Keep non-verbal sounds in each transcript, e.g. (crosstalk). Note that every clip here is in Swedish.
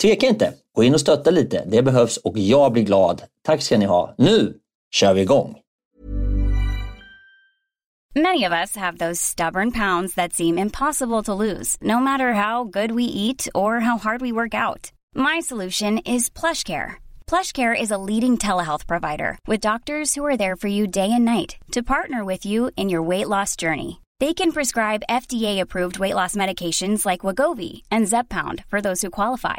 tveka inte. Gå in och stötta lite. Det behövs och jag blir glad. Tack ska ni ha. Nu kör vi igång! Many of us have those stubborn pounds that seem impossible to lose, no matter how good we eat or how hard we work out. My solution is PlushCare. PlushCare is a leading telehealth provider with doctors who are there for you day and night to partner with you in your weight loss journey. They can prescribe FDA-approved weight loss medications like Wagovi and Zepbound for those who qualify.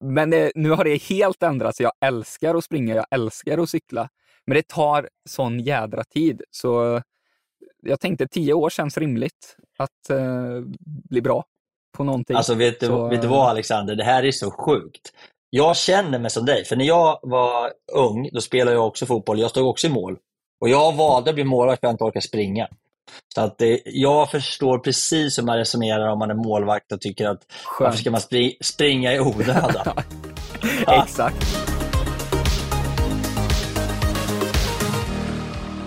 Men det, nu har det helt ändrats. Jag älskar att springa, jag älskar att cykla. Men det tar sån jädra tid, så jag tänkte tio år känns rimligt att eh, bli bra på någonting. Alltså vet du, så, vet du vad Alexander, det här är så sjukt. Jag känner mig som dig, för när jag var ung, då spelade jag också fotboll. Jag stod också i mål. Och jag valde att bli målvakt för att jag inte orkar springa. Så att det, jag förstår precis hur man resonerar om man är målvakt och tycker att Skönt. varför ska man spri, springa i onödan? (laughs) Exakt.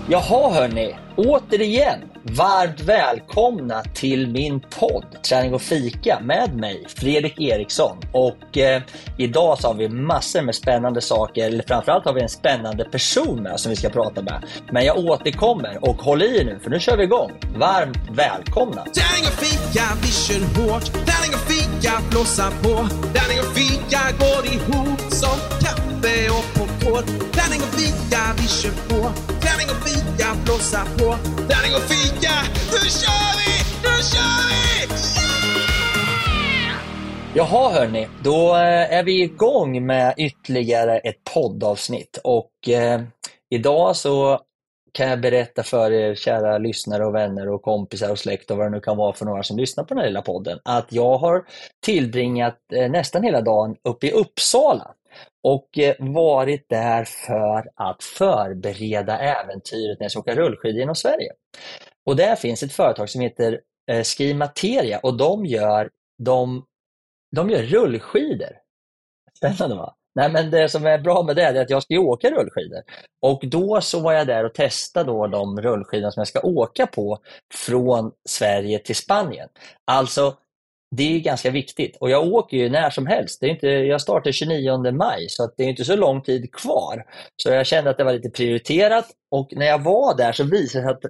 Jaha hörni, återigen varmt välkomna till min podd Träning och fika med mig, Fredrik Eriksson. Och eh, idag så har vi massor med spännande saker, eller framförallt har vi en spännande person med som vi ska prata med. Men jag återkommer och håll i er nu för nu kör vi igång. Varmt välkomna! Träning och fika, vi kör hårt. Träning och fika, blåsa på. Träning och fika går ihop som kaffe och på. Tärning och fika, vi kör på. Tärning och fika, blåsa på. Tärning och fika! Nu kör vi! Nu kör vi! Yeah! Jaha hörni, då eh, är vi igång med ytterligare ett poddavsnitt och eh, idag så kan jag berätta för er kära lyssnare och vänner och kompisar och släkt och vad det nu kan vara för några som lyssnar på den här lilla podden, att jag har tillbringat eh, nästan hela dagen uppe i Uppsala och eh, varit där för att förbereda äventyret när jag ska åka rullskidor genom Sverige. Och där finns ett företag som heter eh, Ski Materia och de gör, de, de gör rullskidor. Spännande va? Nej, men det som är bra med det är att jag ska åka rullskidor. Och då så var jag där och testade då de rullskidor som jag ska åka på från Sverige till Spanien. Alltså, det är ganska viktigt. Och jag åker ju när som helst. Det är inte, jag startar 29 maj, så att det är inte så lång tid kvar. Så jag kände att det var lite prioriterat. Och när jag var där så visade det sig att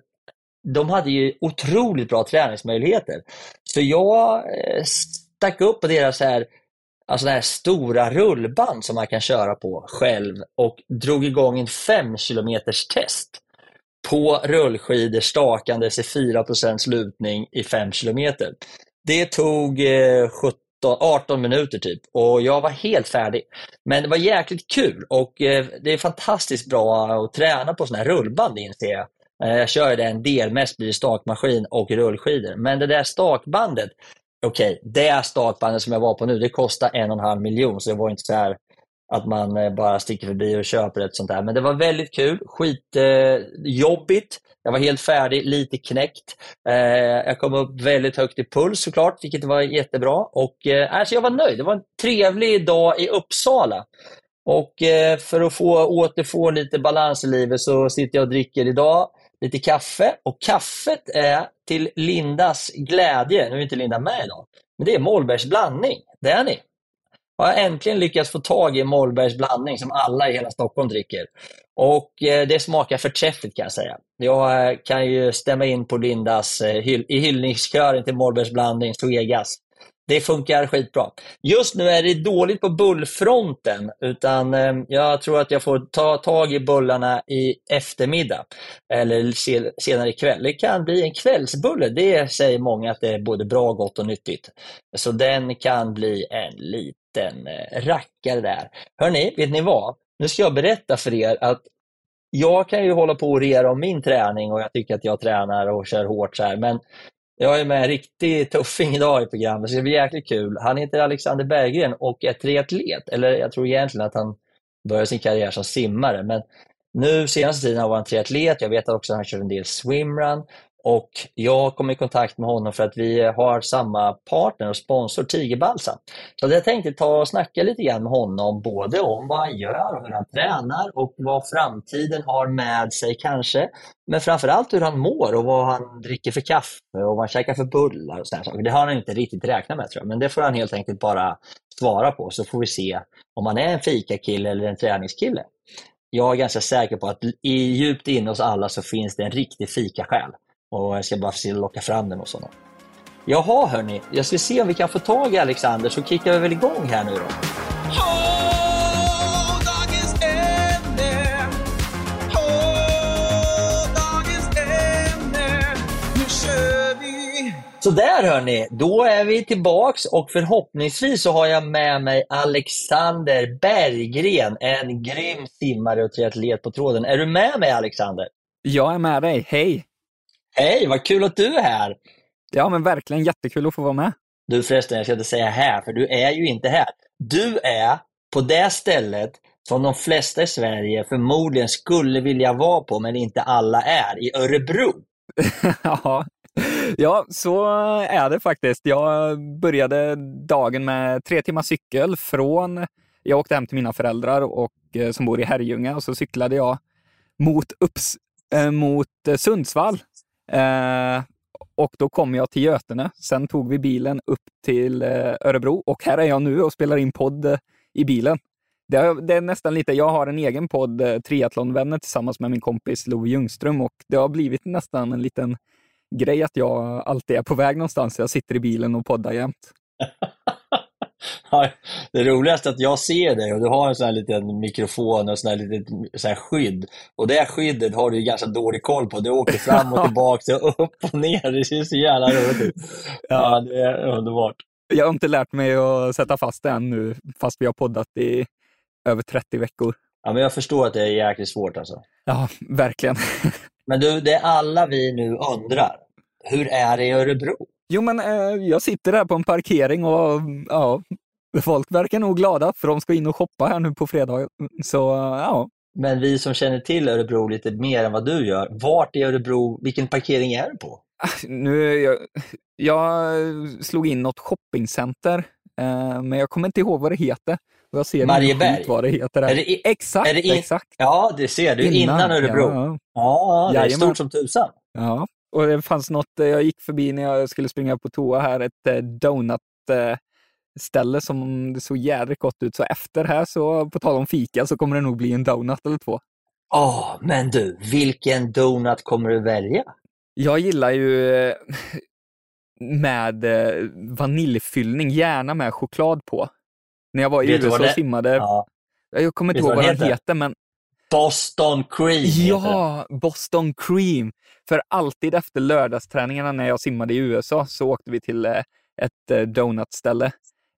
de hade ju otroligt bra träningsmöjligheter. Så jag eh, stack upp på deras här, alltså här stora rullband som man kan köra på själv och drog igång en 5 km test på rullskidor stakandes i 4% lutning i 5 km. Det tog eh, 17 18 minuter typ och jag var helt färdig. Men det var jäkligt kul och eh, det är fantastiskt bra att träna på sådana här rullband inser jag. Eh, jag kör det en del, mest blir det stakmaskin och rullskidor. Men det där stakbandet, okej, okay, det stakbandet som jag var på nu, det kostar en och en halv miljon, så det var inte så här att man eh, bara sticker förbi och köper ett sånt där. Men det var väldigt kul, skitjobbigt. Eh, jag var helt färdig, lite knäckt. Eh, jag kom upp väldigt högt i puls såklart, vilket var jättebra. Och, eh, alltså jag var nöjd. Det var en trevlig dag i Uppsala. Och eh, för att få, återfå lite balans i livet så sitter jag och dricker idag lite kaffe. Och kaffet är till Lindas glädje, nu är inte Linda med idag, men det är Mollbergs blandning. Det är ni har jag äntligen lyckats få tag i Mollbergs blandning som alla i hela Stockholm dricker. Och eh, det smakar förträffligt kan jag säga. Jag eh, kan ju stämma in på Lindas eh, hyll i hyllningskören till Mollbergs blandning, Svegas. Det funkar skitbra. Just nu är det dåligt på bullfronten, utan jag tror att jag får ta tag i bullarna i eftermiddag eller senare ikväll. Det kan bli en kvällsbulle, det säger många att det är både bra, gott och nyttigt. Så den kan bli en liten liten eh, rackare där. Hörni, vet ni vad? Nu ska jag berätta för er att jag kan ju hålla på och rera om min träning och jag tycker att jag tränar och kör hårt så här, men jag är med en riktig tuffing idag i programmet, så det blir jäkligt kul. Han heter Alexander Berggren och är triatlet, eller jag tror egentligen att han började sin karriär som simmare, men nu senaste tiden har han varit triatlet. Jag vet också att han kör en del swimrun och jag kom i kontakt med honom för att vi har samma partner och sponsor, Tigerbalsam. Så jag tänkte ta och snacka lite grann med honom, både om vad han gör och hur han tränar och vad framtiden har med sig kanske. Men framförallt hur han mår och vad han dricker för kaffe och vad han käkar för bullar och sådana saker. Det har han inte riktigt räknat med tror jag, men det får han helt enkelt bara svara på så får vi se om han är en fikakille eller en träningskille. Jag är ganska säker på att i, djupt inne hos alla så finns det en riktig fikasjäl. Och jag ska bara se locka fram den hos honom. Jaha hörni, jag ska se om vi kan få tag i Alexander så kickar vi väl igång här nu då. Så där hörni, då är vi tillbaks och förhoppningsvis så har jag med mig Alexander Berggren, en grym simmare och triatlet på tråden. Är du med mig Alexander? Jag är med dig, hej! Hej, vad kul att du är här! Ja, men verkligen jättekul att få vara med. Du förresten, jag ska inte säga här, för du är ju inte här. Du är på det stället som de flesta i Sverige förmodligen skulle vilja vara på, men inte alla är, i Örebro. (laughs) ja. ja, så är det faktiskt. Jag började dagen med tre timmar cykel från, jag åkte hem till mina föräldrar och, eh, som bor i Herrljunga och så cyklade jag mot, Upps, äh, mot Sundsvall Eh, och då kom jag till Götene. Sen tog vi bilen upp till eh, Örebro och här är jag nu och spelar in podd eh, i bilen. Det är, det är, nästan lite, jag har en egen podd, eh, Triathlonvänner, tillsammans med min kompis Love Ljungström och det har blivit nästan en liten grej att jag alltid är på väg någonstans. Jag sitter i bilen och poddar jämt. (laughs) det roligaste är att jag ser dig och du har en sån här liten mikrofon och sån här litet så här skydd. Och det skyddet har du ganska dålig koll på. Du åker fram och (laughs) tillbaka och upp och ner. Det ser så jävla roligt ut. Ja. ja, det är underbart. Jag har inte lärt mig att sätta fast det än nu, fast vi har poddat i över 30 veckor. Ja, men jag förstår att det är jäkligt svårt alltså. Ja, verkligen. (laughs) men du, det är alla vi nu undrar. Hur är det i Örebro? Jo, men eh, jag sitter där på en parkering och ja, folk verkar nog glada för de ska in och shoppa här nu på fredag. Så ja. Men vi som känner till Örebro lite mer än vad du gör, vart i Örebro, vilken parkering är du på? (laughs) Nu, jag, jag slog in något shoppingcenter, eh, men jag kommer inte ihåg vad det heter. Och jag ser Marieberg? vad det heter. Är det i, exakt, är det in, exakt. Ja, det ser du. Innan, innan Örebro. Ja, ja det är Jajamän. stort som tusan. Ja, och det fanns något, eh, jag gick förbi när jag skulle springa på toa här, ett eh, donut ställe som det såg jädrigt gott ut. Så efter här, så på tal om fika, så kommer det nog bli en donut eller två. Åh, oh, men du, vilken donut kommer du välja? Jag gillar ju eh, med vaniljfyllning, gärna med choklad på. När jag var i USA och simmade, ja. jag kommer inte ihåg vad den heter? heter, men Boston Cream. Ja, Boston Cream. För alltid efter lördagsträningarna när jag simmade i USA så åkte vi till eh, ett eh, donutställe,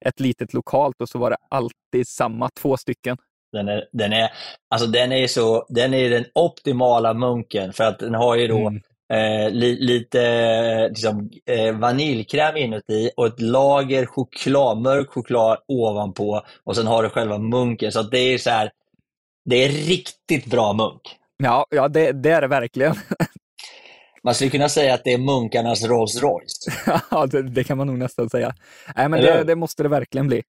ett litet lokalt och så var det alltid samma, två stycken. Den är, den är, alltså den är, så, den är den optimala munken för att den har ju då mm. eh, li, lite liksom, eh, vaniljkräm inuti och ett lager choklad, mörk choklad ovanpå och sen har du själva munken. Så det är så här, det är riktigt bra munk. Ja, ja det, det är det verkligen. (laughs) Man skulle kunna säga att det är munkarnas Rolls Royce. (laughs) ja, det, det, kan man nog nästan säga. Nej, men det, det, måste det verkligen bli.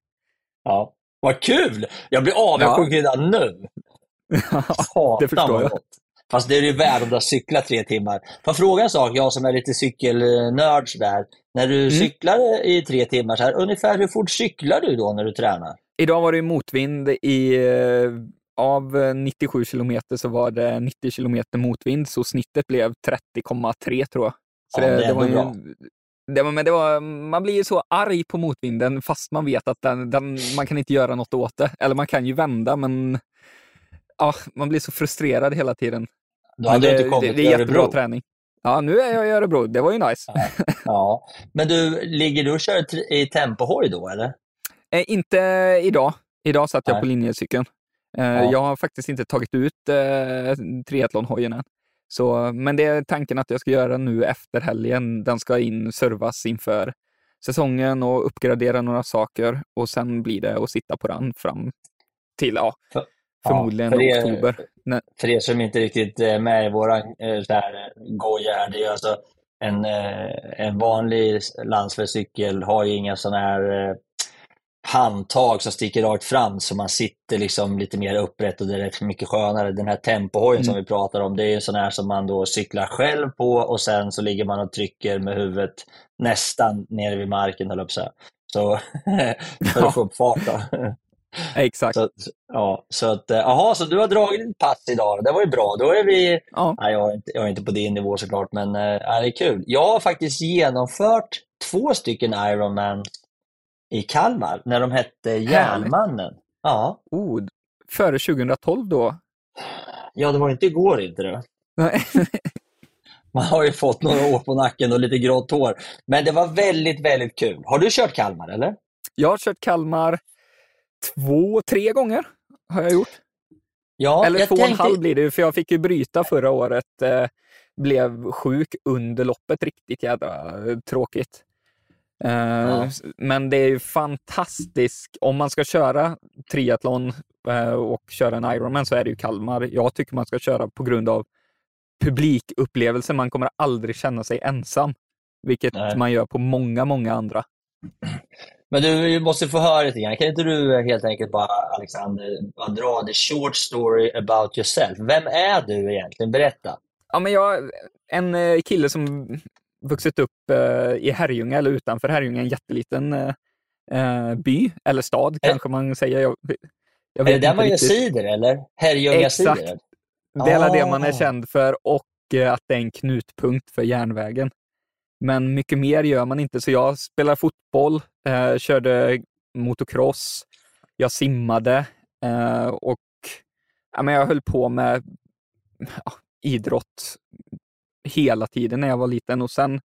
Ja, vad kul! Jag blir avundsjuk ja. redan nu. (laughs) ja, det förstår jag. Fast det är ju värre om du har cyklat tre timmar. Får fråga en sak, jag som är lite cykelnörd där. När du mm. cyklar i tre timmar, så här, ungefär hur fort cyklar du då när du tränar? Idag var det motvind i eh, av 97 kilometer så var det 90 kilometer motvind, så snittet blev 30,3 tror jag. Så ja, det, det, det var ju, bra. Det var, men det var, man blir ju så arg på motvinden fast man vet att den, den, man kan inte göra något åt det. Eller man kan ju vända, men ja, man blir så frustrerad hela tiden. Då hade det, inte kommit det, det är jättebra träning. Ja, nu är jag i Örebro. Det var ju nice. Ja. ja. Men du, ligger du och kör i tempohoj då, eller? Eh, inte idag. Idag satt jag Nej. på linjecykeln. Eh, ja. Jag har faktiskt inte tagit ut eh, triathlonhojen än. Så, men det är tanken att jag ska göra nu efter helgen. Den ska in, servas inför säsongen och uppgradera några saker och sen blir det att sitta på den fram till ja, för, förmodligen ja, för er, oktober. För er som inte riktigt är med i våran eh, goja här, det är alltså en, eh, en vanlig landsvägscykel har ju inga sådana här handtag som sticker rakt fram så man sitter liksom lite mer upprätt och det är mycket skönare. Den här tempohojen mm. som vi pratar om, det är en sån här som man då cyklar själv på och sen så ligger man och trycker med huvudet nästan nere vid marken, höll jag så, så (laughs) för att få upp fart. (laughs) Exakt. Så, ja, så att, aha, så du har dragit ditt pass idag. Det var ju bra. Då är vi... Ja. Nej, jag, är inte, jag är inte på din nivå såklart, men äh, det är kul. Jag har faktiskt genomfört två stycken Ironman i Kalmar när de hette Järnmannen. Ja. Oh, före 2012 då? Ja, det var inte igår inte det. (laughs) Man har ju fått några år på nacken och lite grått hår. Men det var väldigt, väldigt kul. Har du kört Kalmar eller? Jag har kört Kalmar två, tre gånger har jag gjort. Ja, eller två och en halv blir det för jag fick ju bryta förra året. Eh, blev sjuk under loppet, riktigt jädra tråkigt. Ja. Eh, men det är ju fantastiskt. Om man ska köra triathlon eh, och köra en Ironman så är det ju Kalmar. Jag tycker man ska köra på grund av publikupplevelsen. Man kommer aldrig känna sig ensam, vilket Nej. man gör på många, många andra. Men du måste få höra lite grann. Kan inte du helt enkelt bara, Alexander, bara dra the short story about yourself? Vem är du egentligen? Berätta. Ja, men jag en eh, kille som vuxit upp eh, i Herrljunga eller utanför Herrljunga, en jätteliten eh, eh by, eller stad är, kanske man säger. Jag, jag är det där man gör cider eller? Herrljunga cider? Exakt. Det är ah. det man är känd för och att det är en knutpunkt för järnvägen. Men mycket mer gör man inte, så jag spelar fotboll, eh, körde motocross, jag simmade eh, och ja, men jag höll på med ja, idrott hela tiden när jag var liten och sen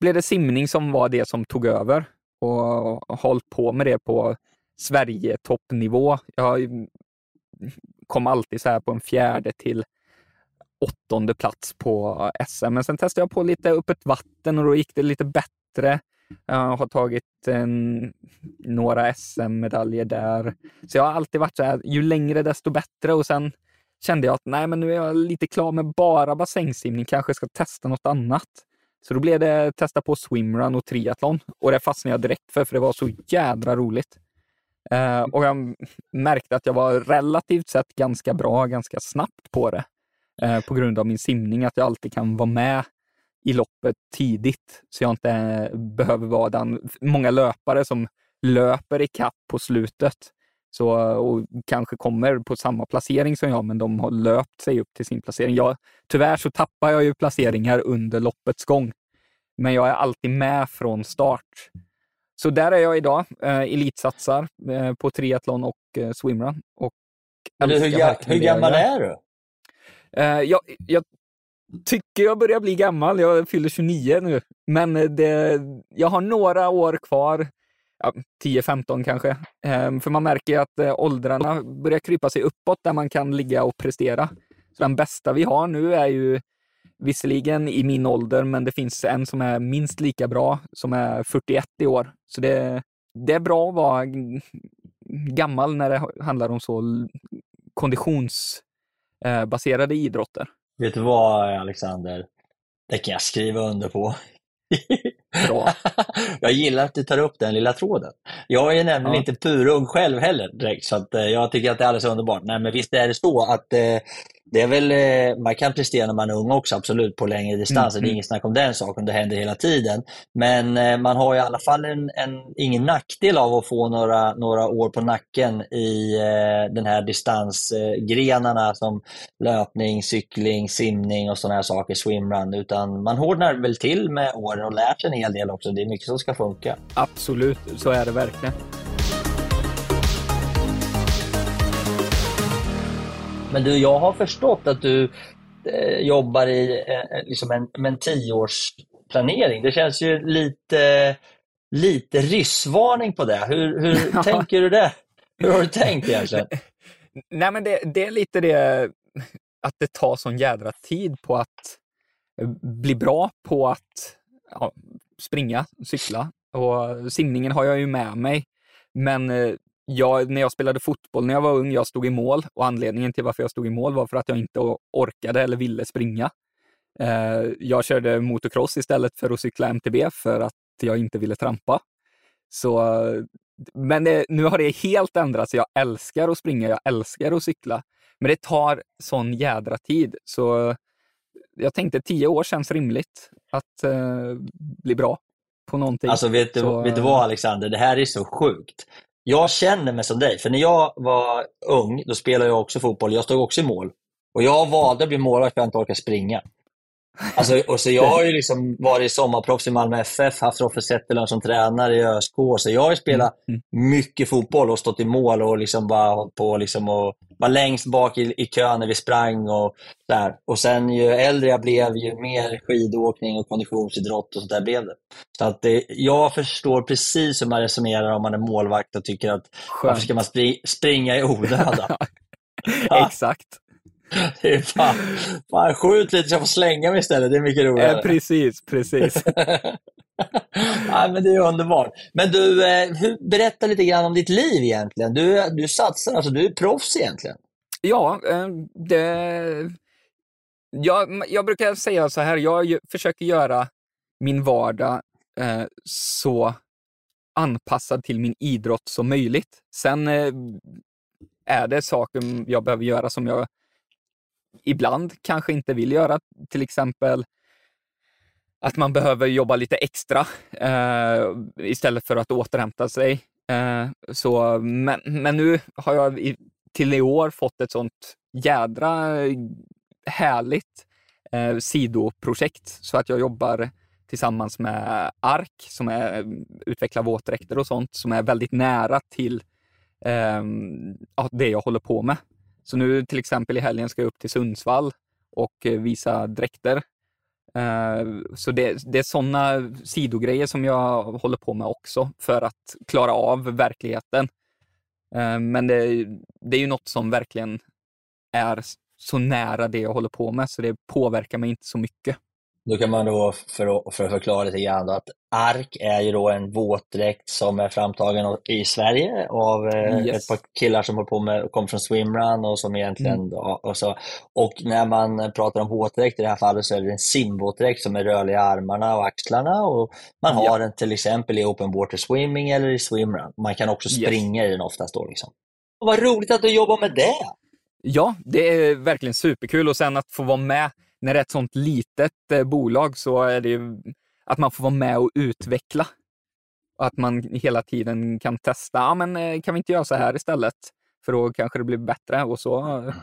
blev det simning som var det som tog över och hållit på med det på Sverige-toppnivå. Jag kom alltid så här på en fjärde till åttonde plats på SM. Men sen testade jag på lite öppet vatten och då gick det lite bättre. Jag har tagit en, några SM-medaljer där. Så jag har alltid varit så här, ju längre desto bättre och sen kände jag att nej, men nu är jag lite klar med bara bassängsimning, kanske ska testa något annat. Så då blev det testa på swimrun och triathlon och det fastnade jag direkt för, för det var så jädra roligt. Eh, och jag märkte att jag var relativt sett ganska bra, ganska snabbt på det. eh, på grund av min simning, att jag alltid kan vara med i loppet tidigt, så jag inte behöver vara den. Många löpare som löper i kapp på slutet så, och kanske kommer på samma placering som jag, men de har löpt sig upp till sin placering. Jag, tyvärr så tappar jag ju placeringar under loppets gång, men jag är alltid med från start. Så där är jag idag, eh, elitsatsar eh, på triathlon och eh, swimrun. Och men hur, hur gammal är du? Eh, jag, jag tycker jag börjar bli gammal. Jag fyller 29 nu, men det, jag har några år kvar ja, 10-15 kanske. Ehm, för man märker att eh, åldrarna börjar krypa sig uppåt där man kan ligga och prestera. Så den bästa vi har nu är ju visserligen i min ålder, men det finns en som är minst lika bra, som är 41 i år. Så det, det är bra att vara gammal när det handlar om så konditionsbaserade eh, idrotter. Vet du vad, Alexander? Det kan jag skriva under på. (laughs) Bra. jag gillar att du tar upp den lilla tråden. Jag är nämligen Ja. inte purung själv heller direkt, så eh, jag tycker att det är alldeles underbart. Nej, men visst är det så att eh, det är väl, eh, man kan prestera när man är ung också, absolut, på längre distanser. Mm, Det är mm. inget snack om den saken, det händer hela tiden. Men eh, man har i alla fall en, en, ingen nackdel av att få några, några år på nacken i eh, den här distansgrenarna som löpning, cykling, simning och sådana här saker, swimrun. Utan man hårdnar väl till med åren och lär sig en hel del också. Det är mycket som ska funka. Absolut, så är det verkligen. Men du, jag har förstått att du eh, jobbar i eh, liksom en, med en tioårsplanering. Det känns ju lite, lite ryssvarning på det. Hur, hur (laughs) tänker du det? Hur har du tänkt egentligen? (laughs) Nej, men det, det är lite det att det tar sån jädra tid på att eh, bli bra på att ja, springa, cykla. Och simningen har jag ju med mig. Men eh, jag, när jag spelade fotboll när jag var ung, jag stod i mål och anledningen till varför jag stod i mål var för att jag inte orkade eller ville springa. Eh, Jag körde motocross istället för att cykla MTB för att jag inte ville trampa. Så, men det, nu har det helt ändrats. Jag älskar att springa, jag älskar att cykla. Men det tar sån jädra tid. Så jag tänkte tio år känns rimligt att eh, bli bra på någonting. Alltså vet du, Så- vet du vad Alexander, det här är så sjukt. Jag känner mig som dig, för när jag var ung, då spelade jag också fotboll. Jag stod också i mål. Och jag valde att bli målvakt för att jag inte orkade springa. Alltså, och så jag har ju liksom varit sommarproffs i Malmö FF, haft Roffe Zetterlund som tränare i ÖSK. Så jag har ju spelat Mm. mycket fotboll och stått i mål och liksom bara på liksom och var längst bak i, i kön när vi sprang. Och, där. och sen ju äldre jag blev, ju mer skidåkning och konditionsidrott och sånt där blev det. Så att det, jag förstår precis hur man resonerar om man är målvakt och tycker att varför Skönt. ska man spri, springa i onödan? (laughs) Exakt. Det är fan, fan skjut lite så jag får slänga mig istället, det är mycket Eh, roligare. precis, precis. (laughs) ja, men det är underbart. Men du, eh, hur, berätta lite grann om ditt liv egentligen. Du, du satsar, alltså du är proffs egentligen. Ja, eh, det... Jag, jag brukar säga så här, jag försöker göra min vardag eh, så anpassad till min idrott som möjligt. Sen eh, är det saker jag behöver göra som jag ibland kanske inte vill göra. Till exempel att man behöver jobba lite extra eh, istället för att återhämta sig. Eh, så, men, men nu har jag i, till i år fått ett sånt jädra härligt eh, sidoprojekt så att jag jobbar tillsammans med ARK som är, utvecklar våtdräkter och sånt som är väldigt nära till eh, det jag håller på med. Så nu till exempel i helgen ska jag upp till Sundsvall och eh, visa dräkter. Eh, så det, det är sådana sidogrejer som jag håller på med också för att klara av verkligheten. Eh, men det, det är ju något som verkligen är så nära det jag håller på med så det påverkar mig inte så mycket. Då kan man då, för att, för att förklara lite grann, att ARK är ju då en våtdräkt som är framtagen i Sverige av eh, Yes. ett par killar som på med, kom från swimrun och som egentligen, ja, och, så, och när man pratar om våtdräkt i det här fallet så är det en simvåtdräkt som är rörlig i armarna och axlarna och man har Ja. den till exempel i open water swimming eller i swimrun. Man kan också Yes. springa i den oftast då liksom. Och vad roligt att du jobbar med det! Ja, det är verkligen superkul och sen att få vara med när det är ett sånt litet eh, bolag så är det ju att man får vara med och utveckla. Och att man hela tiden kan testa, ja men eh, kan vi inte göra så här istället? För då kanske det blir bättre och så eh,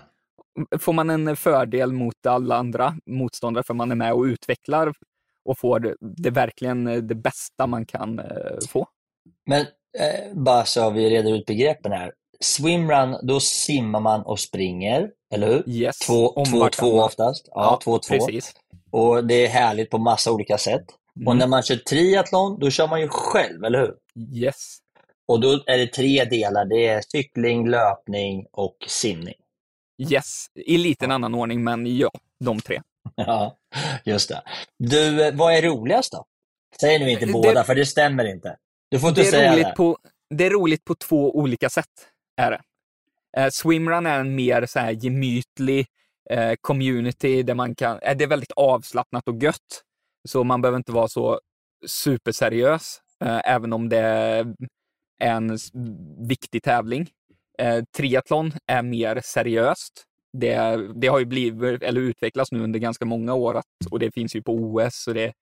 får man en fördel mot alla andra motståndare för man är med och utvecklar och får det, det verkligen det bästa man kan få. Men eh, bara så vi reder ut begreppen här. Swimrun, då simmar man och springer, eller hur? Yes, Två, om två, två vartannat. oftast. Ja, två, två. Precis. Och det är härligt på massa olika sätt. Och Mm. när man kör triathlon, då kör man ju själv, eller hur? Yes. Och då är det tre delar. Det är cykling, löpning och simning. Yes, i liten annan ordning, men ja, de tre. (laughs) Ja, just det. Du, vad är roligast då? Säg nu inte Det- båda, för det stämmer inte. Du får inte Det säga det. på, det är roligt på två olika sätt. Är det. Eh, swimrun är en mer så här gemytlig eh, community där man kan, eh, det är väldigt avslappnat och gött. Så man behöver inte vara så superseriös, eh, även om det är en viktig tävling. Eh, triathlon är mer seriöst. Det, det har ju blivit, eller utvecklats nu under ganska många år att, och det finns ju på OS och det,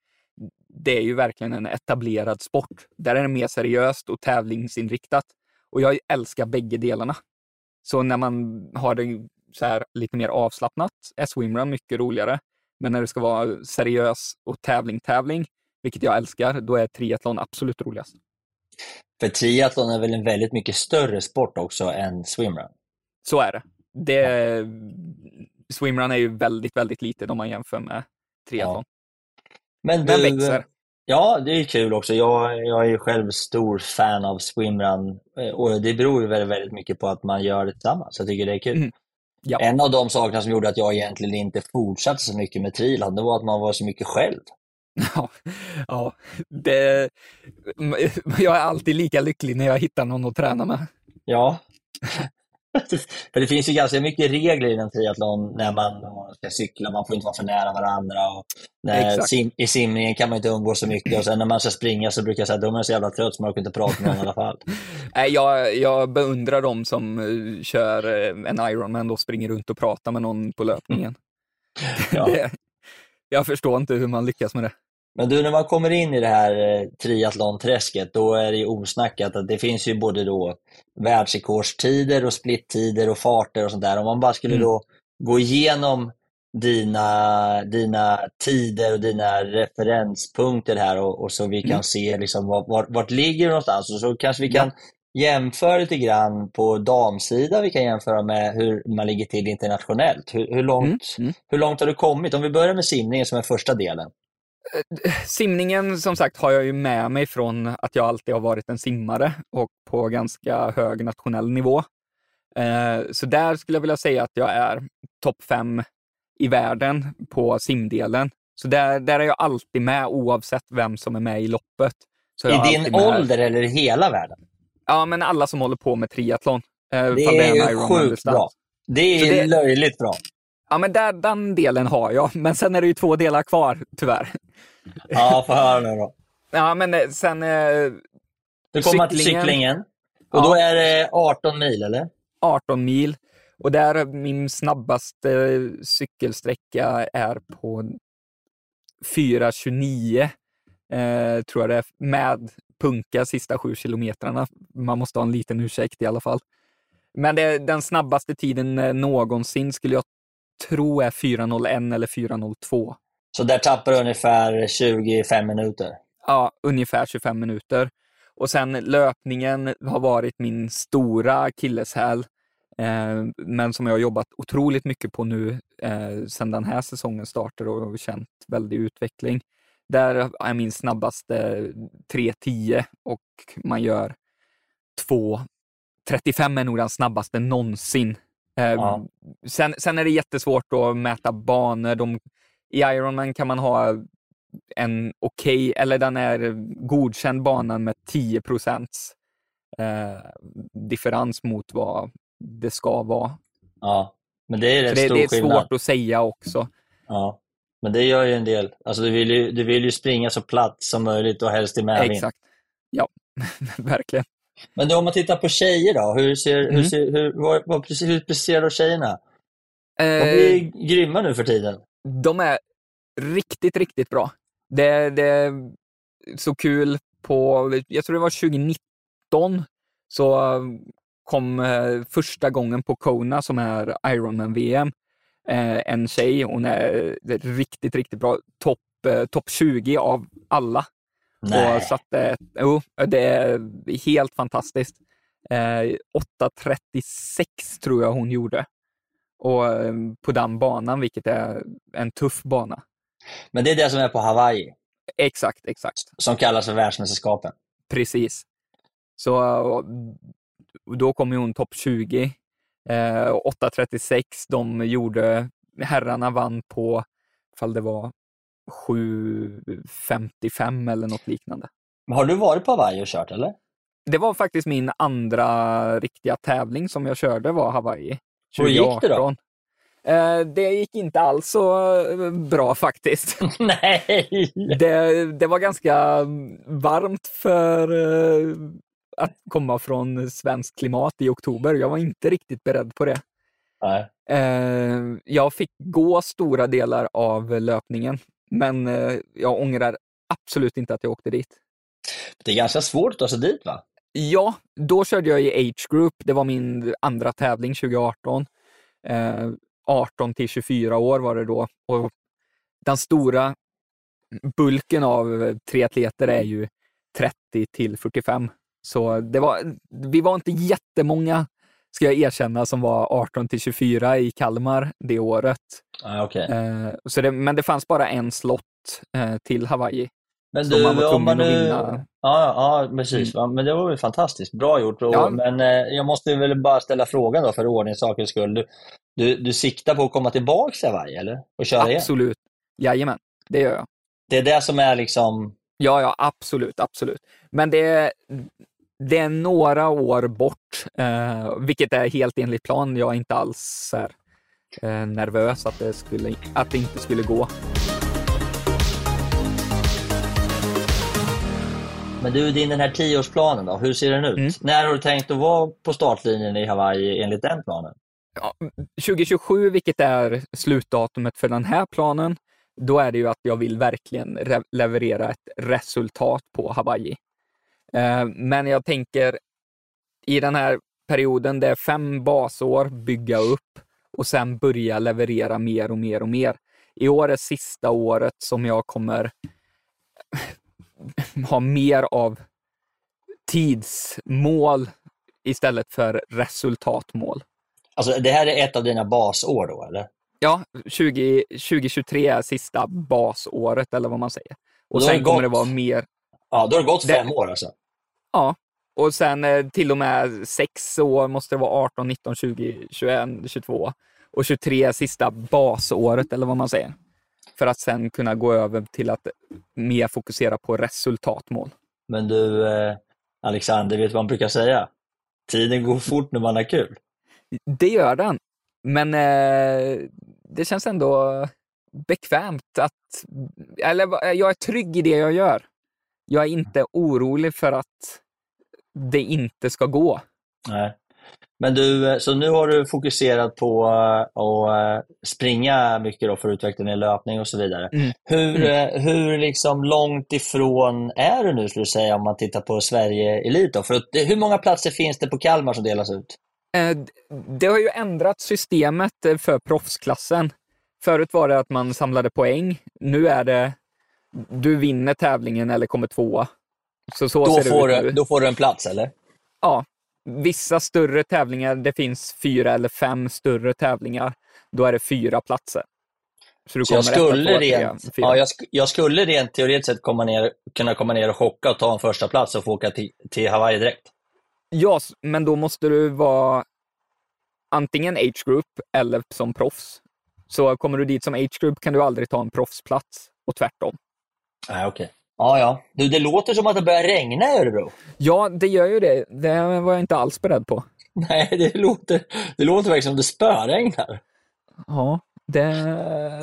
det är ju verkligen en etablerad sport. Där är det mer seriöst och tävlingsinriktat. Och jag älskar bägge delarna. Så när man har det så här lite mer avslappnat är swimrun mycket roligare. Men när det ska vara seriös och tävling-tävling, vilket jag älskar, då är triathlon absolut roligast. För triathlon är väl en väldigt mycket större sport också än swimrun? Så är det. det swimrun är ju väldigt, väldigt litet om man jämför med triathlon. Men Den du, växer. Ja, det är kul också. Jag, jag är själv stor fan av swimrun eh, och det beror ju väldigt, väldigt mycket på att man gör det tillsammans. Jag tycker det är kul. Mm. Ja. En av de sakerna som gjorde att jag egentligen inte fortsatte så mycket med triathlon, det var att man var så mycket själv. (laughs) Ja, ja det, (laughs) jag är alltid lika lycklig när jag hittar någon att träna med. Ja. (laughs) (laughs) För det finns ju ganska mycket regler inom triathlon när man ska cykla. Man får inte vara för nära varandra. Och när sim, I simningen kan man inte umgås så mycket. Och sen när man ska springa så brukar jag säga att då är så jävla trött så man orkar inte prata med någon i alla fall. (laughs) Nej, Jag, jag beundrar de som eh, kör eh, en Ironman och springer runt och pratar med någon på löpningen. Ja. (laughs) Jag förstår inte hur man lyckas med det. Men du, när man kommer in i det här eh, triathlonträsket, då är det ju osnackat att det finns ju både då världsrekordstider och splittider och farter och sånt där. Om man bara skulle Mm. då gå igenom dina, dina tider och dina referenspunkter här och, och så vi kan Mm. se liksom vart, vart, vart ligger du någonstans och så kanske vi Ja. kan jämföra lite grann på damsida. Vi kan jämföra med hur man ligger till internationellt. Hur, hur, långt, Mm, mm. hur långt har du kommit? Om vi börjar med simningen som är första delen. Simningen som sagt har jag ju med mig från att jag alltid har varit en simmare och på ganska hög nationell nivå. Eh, Så där skulle jag vilja säga att jag är topp fem i världen på simdelen. Så där, där är jag alltid med oavsett vem som är med i loppet. I din ålder eller i hela världen? Ja, men alla som håller på med triathlon. eh, Det är ju sjukt bra. Det är det- löjligt bra. Ja, men där, den delen har jag. Men sen är det ju två delar kvar, tyvärr. Ja, få höra nu då. (laughs) Ja, men eh, sen eh, Du kommer till Cyklingen. Och Ja. då är det 18 mil, eller? 18 mil. Och där är min snabbaste cykelsträcka är på 4.29, eh, tror jag det är, med punka sista sju kilometrarna. Man måste ha en liten ursäkt i alla fall. Men det, den snabbaste tiden eh, någonsin skulle jag tro är 4.01 eller 4.02. Så där tappar du ungefär 25 minuter. Ja, ungefär 25 minuter. Och sen löpningen har varit min stora akilleshäl, eh, men som jag har jobbat otroligt mycket på nu eh, sedan den här säsongen startade och känt väldig utveckling. Där är min snabbaste 3.10 och man gör 2.35 är nog den snabbaste någonsin. Eh, Ja. sen, sen är det jättesvårt att mäta banor. De, I Ironman kan man ha en okej, eller den är godkänd banan med 10 procents eh, differens mot vad det ska vara. Ja. Men det är rätt det, stor det är skillnad. svårt att säga också. Ja. Men det gör ju en del. Alltså, du, vill ju, du vill ju springa så platt som möjligt och helst i medvind. Exakt. Ja, (laughs) verkligen. Men då, om man tittar på tjejer då, hur, ser, hur, Mm. ser, hur, vad, vad, hur presterar tjejerna? De Eh, är grymma nu för tiden. De är riktigt, riktigt bra. Det, det är så kul på, jag tror det var 2019, så kom eh, första gången på Kona som är Ironman-VM. Eh, en tjej, hon är riktigt, riktigt bra. Topp eh, top 20 av alla. Nej. Och satte, jo, det är helt fantastiskt. Eh, 8.36 tror jag hon gjorde. Och eh, på den banan, vilket är en tuff bana. Men det är det som är på Hawaii, Exakt, exakt. som kallas för världsmästerskapen. Precis. Så då kom ju hon topp 20. Eh, 8.36, de gjorde, herrarna vann på fall det var 7.55 eller något liknande. Har du varit på Hawaii och kört eller? Det var faktiskt min andra riktiga tävling som jag körde var Hawaii. 2018. Hur gick det då? Eh, det gick inte alls så eh, bra faktiskt. (laughs) Nej! Det, det var ganska varmt för eh, att komma från svenskt klimat i oktober. Jag var inte riktigt beredd på det. Nej. Jag fick gå stora delar av löpningen, men jag ångrar absolut inte att jag åkte dit. Det är ganska svårt att ta sig dit va? Ja, då körde jag i Age Group. Det var min andra tävling 2018. 18 till 24 år var det då. Och den stora bulken av triatleter är ju 30 till 45. Så det var, vi var inte jättemånga, ska jag erkänna, som var 18 till 24 i Kalmar det året. Ah, okay. eh, så det, men det fanns bara en slott eh, till Hawaii. Men du, man var om man nu... Ja, ja, precis. Mm. Men det var väl fantastiskt. Bra gjort. Ja. Men eh, jag måste väl bara ställa frågan då för ordningens sakens skull. Du, du, du siktar på att komma tillbaka till Hawaii, eller? Och köra igen? Absolut. Jajamän, det gör jag. Det är det som är liksom... Ja, ja, absolut, absolut. Men det är, det är några år bort, eh, vilket är helt enligt plan. Jag är inte alls här, eh, nervös att det, skulle, att det inte skulle gå. Men du, din den här tioårsplanen då, hur ser den ut? Mm. När har du tänkt att vara på startlinjen i Hawaii enligt den planen? Ja, 2027, vilket är slutdatumet för den här planen, då är det ju att jag vill verkligen leverera ett resultat på Hawaii. Eh, men jag tänker i den här perioden, det är fem basår, bygga upp och sen börja leverera mer och mer och mer. I år är sista året som jag kommer ha mer av tidsmål istället för resultatmål. Alltså det här är ett av dina basår då, eller? Ja, 20, 2023 är sista basåret, eller vad man säger. Och sen kommer det vara mer... Ja, då har det gått fem det... år alltså? Ja, och sen eh, till och med sex år måste det vara 18, 19, 20, 21, 22 och 23 sista basåret, eller vad man säger för att sen kunna gå över till att mer fokusera på resultatmål. Men du, eh, Alexander, vet du vad man brukar säga? Tiden går fort när man har kul. Det gör den, men eh, det känns ändå bekvämt att, eller jag är trygg i det jag gör. Jag är inte orolig för att det inte ska gå. Nej. Men du, eh, så nu har du fokuserat på eh, att eh, springa mycket då för att utveckla din löpning och så vidare. Mm. Hur, mm. hur liksom långt ifrån är du nu, skulle du säga, om man tittar på Sverige Elit? Då? För att, hur många platser finns det på Kalmar som delas ut? Det har ju ändrat systemet för proffsklassen. Förut var det att man samlade poäng. Nu är det du vinner tävlingen eller kommer tvåa. Så, så då, får du, då får du en plats, eller? Ja, vissa större tävlingar, det finns fyra eller fem större tävlingar, då är det fyra platser. Så, du så jag, skulle rent, ja, jag, jag, skulle rent teoretiskt sett komma ner, kunna komma ner och chocka och ta en första plats och få åka till, till Hawaii direkt? Ja, men då måste du vara antingen age group eller som proffs. Så kommer du dit som age group kan du aldrig ta en proffsplats och tvärtom. Nej, okej. Okay. Ja, ja. Du, det låter som att det börjar regna i Örebro. Ja, det gör ju det. Det var jag inte alls beredd på. Nej, det låter, det låter verkligen som det spöregnar. Ja, det,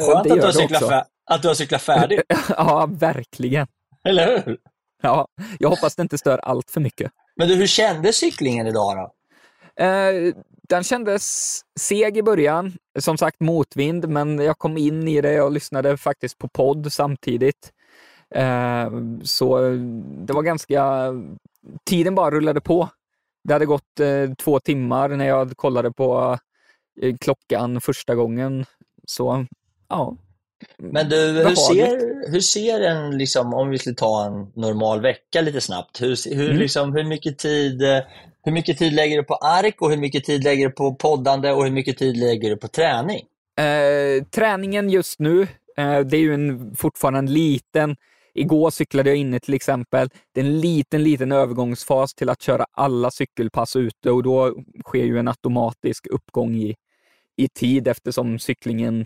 Skönt det att, du har cyklat fär, att du har cyklat färdigt. (laughs) ja, verkligen. Eller hur? Ja, jag hoppas det inte stör allt för mycket. Men du, hur kändes cyklingen idag då? Eh, den kändes seg i början, som sagt motvind, men jag kom in i det och lyssnade faktiskt på podd samtidigt. Eh, så det var ganska, tiden bara rullade på. Det hade gått eh, två timmar när jag kollade på eh, klockan första gången. Så ja. Men du, hur ser, hur ser en, liksom, om vi skulle ta en normal vecka lite snabbt, hur, hur, mm. liksom, hur, mycket tid, hur mycket tid lägger du på ark och hur mycket tid lägger du på poddande och hur mycket tid lägger du på träning? Eh, träningen just nu, eh, det är ju en, fortfarande en liten Igår cyklade jag inne till exempel. Det är en liten, liten övergångsfas till att köra alla cykelpass ute och då sker ju en automatisk uppgång i, i tid eftersom cyklingen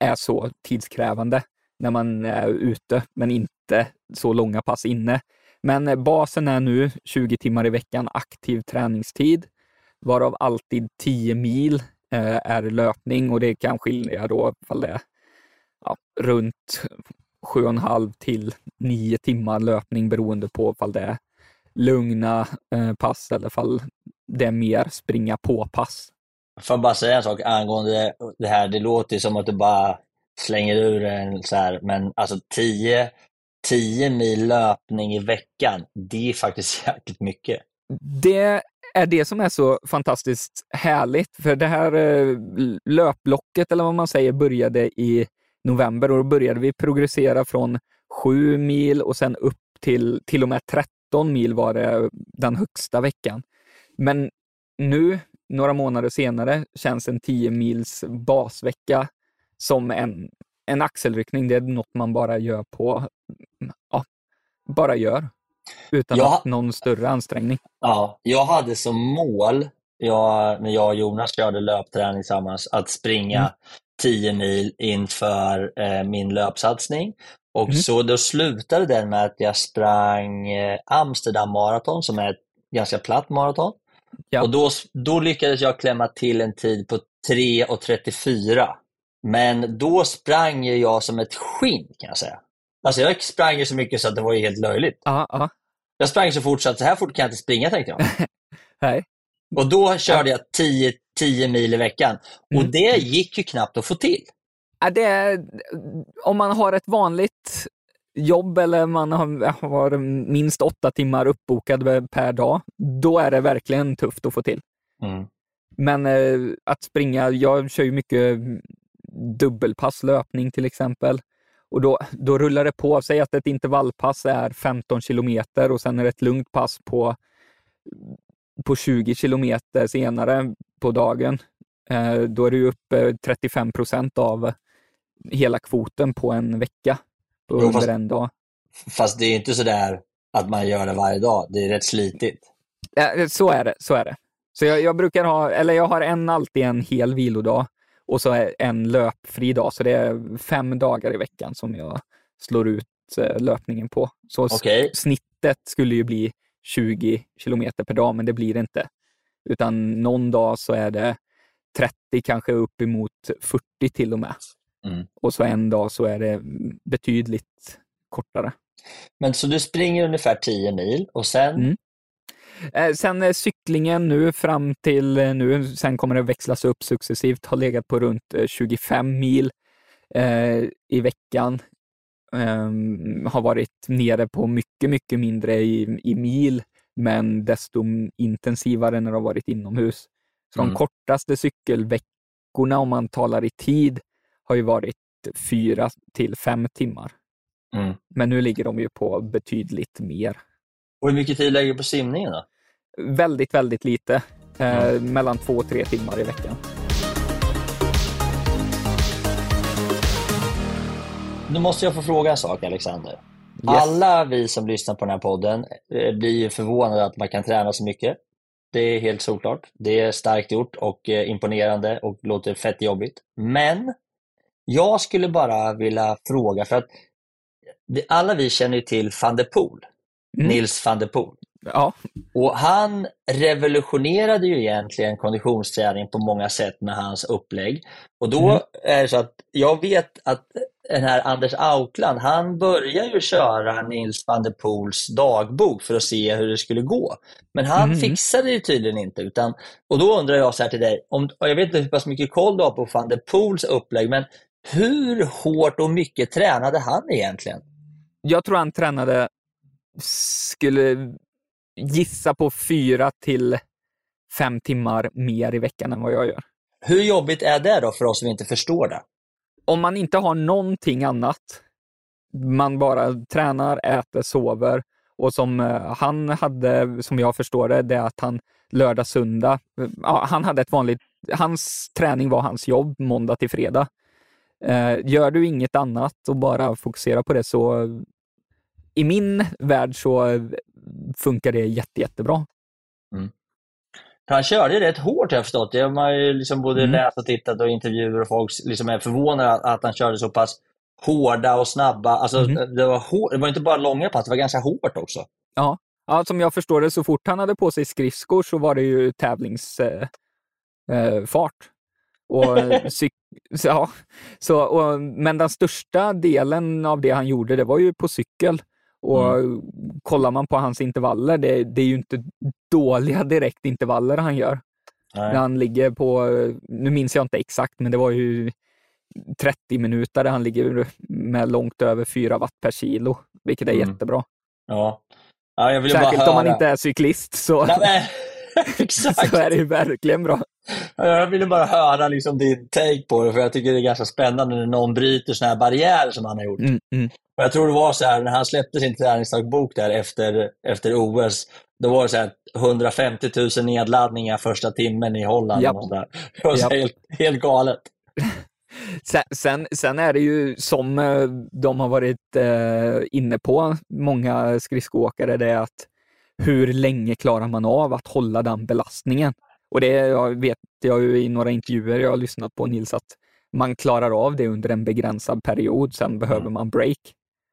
är så tidskrävande när man är ute, men inte så långa pass inne. Men eh, basen är nu 20 timmar i veckan aktiv träningstid, varav alltid 10 mil eh, är löpning och det kan skilja då ifall det är ja, runt 7,5 till 9 timmar löpning beroende på ifall det är lugna eh, pass eller ifall det är mer springa på-pass. Får jag bara säga en sak angående det här? Det låter som att du bara slänger ur en så här, men alltså 10, 10 mil löpning i veckan, det är faktiskt (laughs) jäkligt mycket. Det är det som är så fantastiskt härligt, för det här eh, löpblocket, eller vad man säger, började i november och då började vi progressera från 7 mil och sen upp till till och med 13 mil var det den högsta veckan. Men nu, några månader senare, känns en 10 mils basvecka som en, en axelryckning. Det är något man bara gör på, ja, bara gör. Utan Ja. att någon större ansträngning. Ja, jag hade som mål, jag, när jag och Jonas körde löpträning tillsammans, att springa Mm. 10 mil inför eh, min löpsatsning. Och Mm. så då slutade den med att jag sprang eh, Amsterdam maraton som är ett ganska platt maraton. Ja. Och då, då lyckades jag klämma till en tid på 3.34. Men då sprang jag som ett skinn kan jag säga. Alltså jag sprang ju så mycket så att det var helt löjligt. Ja, ja. Jag sprang så fort så att så här fort kan jag inte springa tänkte jag. (laughs) Nej. Och då körde jag 10, 10 mil i veckan. Och Mm. det gick ju knappt att få till. Ja, det är, om man har ett vanligt jobb eller man har, har minst åtta timmar uppbokad per dag, då är det verkligen tufft att få till. Mm. Men eh, att springa, jag kör ju mycket dubbelpass löpning till exempel. Och då, då rullar det på. Säg att ett intervallpass är 15 kilometer och sen är det ett lugnt pass på, på 20 kilometer senare på dagen. Eh, då är du uppe 35 procent av hela kvoten på en vecka på Jo, fast- under en dag. Fast det är inte så där att man gör det varje dag. Det är rätt slitigt. Ja, så är det. Så är det. Så jag, jag brukar ha, eller jag har en alltid en hel vilodag och så en löpfri dag. Så det är fem dagar i veckan som jag slår ut eh, löpningen på. Så Okej. snittet skulle ju bli 20 kilometer per dag, men det blir det inte. Utan någon dag så är det 30, kanske uppemot 40 till och med. Mm. Och så en dag så är det betydligt kortare. Men så du springer ungefär 10 mil och sen, Mm. Eh, Sen är cyklingen nu fram till eh, nu, sen kommer det växlas upp successivt, har legat på runt eh, 25 mil eh, i veckan. Ehm, har varit nere på mycket, mycket mindre i, i mil, men desto intensivare när det har varit inomhus. Så Mm. de kortaste cykelveckorna, om man talar i tid, har ju varit fyra till fem timmar. Mm. Men nu ligger de ju på betydligt mer. och hur mycket tid lägger du på simningen då? Väldigt, väldigt lite. Eh, Mellan två och tre timmar i veckan. Nu måste jag få fråga en sak Alexander. Alla vi som lyssnar på den här podden eh, blir förvånade att man kan träna så mycket. Det är helt solklart. Det är starkt gjort och eh, imponerande och låter fett jobbigt. Men jag skulle bara vilja fråga, för att alla vi känner ju till van der Poel, Mm. Nils van der Poel. Ja, Och han revolutionerade ju egentligen konditionsträning på många sätt med hans upplägg. Och då Mm. är det så att jag vet att den här Anders Aukland, han började ju köra Nils van der Poels dagbok för att se hur det skulle gå. Men han Mm. fixade det tydligen inte. Utan, och då undrar jag så här till dig, om, jag vet inte hur pass mycket koll du har på van der Poels upplägg, men hur hårt och mycket tränade han egentligen? jag tror han tränade, skulle gissa på fyra till fem timmar mer i veckan än vad jag gör. Hur jobbigt är det då för oss som inte förstår det? Om man inte har någonting annat, man bara tränar, äter, sover och som eh, han hade, som jag förstår det, det är att han lördag, söndag, eh, ja, han hade ett vanligt, hans träning var hans jobb måndag till fredag. Eh, gör du inget annat och bara fokuserar på det så i min värld så funkar det jätte, jättebra. Han körde rätt hårt har jag förstått. Det har man ju liksom både Mm. läst och tittat och intervjuer och folk liksom är förvånade att, att han körde så pass hårda och snabba. Alltså, Mm. det, var hår, det var inte bara långa pass, det var ganska hårt också. Ja, som jag förstår det, så fort han hade på sig skridskor så var det ju tävlingsfart. Eh, och, (laughs) eh, så, ja, så, och, men den största delen av det han gjorde, det var ju på cykel. Och kollar man på hans intervaller, det, det är ju inte dåliga direkt intervaller han gör. Nej. När han ligger på, nu minns jag inte exakt, men det var ju 30 minuter där han ligger med långt över 4 watt per kilo, vilket är Mm. jättebra. Ja. Ja, jag ville Särskilt bara höra. om man inte är cyklist så, Nej, (laughs) exakt. så är det ju verkligen bra. Ja, Jag ville bara höra liksom din take på det, för jag tycker det är ganska spännande när någon bryter såna här barriärer som han har gjort. Mm, mm. Och jag tror det var så här, när han släppte sin träningsdagbok där efter, efter OS, då var det så här 150 000 nedladdningar första timmen i Holland. Japp. Och där. Det var Japp. helt, helt galet. (laughs) Sen, sen, sen är det ju som eh, de har varit eh, inne på, många skridskoåkare, det är att hur länge klarar man av att hålla den belastningen? Och det jag vet jag ju i några intervjuer jag har lyssnat på Nils, att man klarar av det under en begränsad period, sen behöver man break.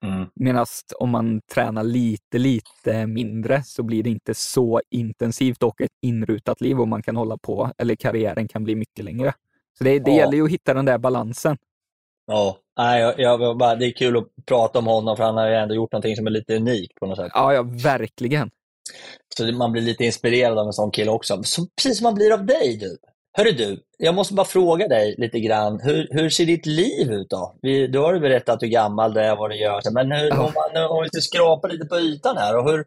Mm. Medan om man tränar lite, lite mindre så blir det inte så intensivt och ett inrutat liv och man kan hålla på, eller karriären kan bli mycket längre. Så det, det Ja. gäller ju att hitta den där balansen. Ja, Nej, jag, jag, bara, det är kul att prata om honom, för han har ju ändå gjort någonting som är lite unikt på något sätt. Ja, ja, verkligen. Så man blir lite inspirerad av en sån kille också. Så, precis som man blir av dig du. Hörru du, jag måste bara fråga dig lite grann. Hur, hur ser ditt liv ut då? Vi, du har ju berättat hur gammal du är, vad du gör. Men hur, om, man, om vi ska skrapa lite på ytan här. Och hur,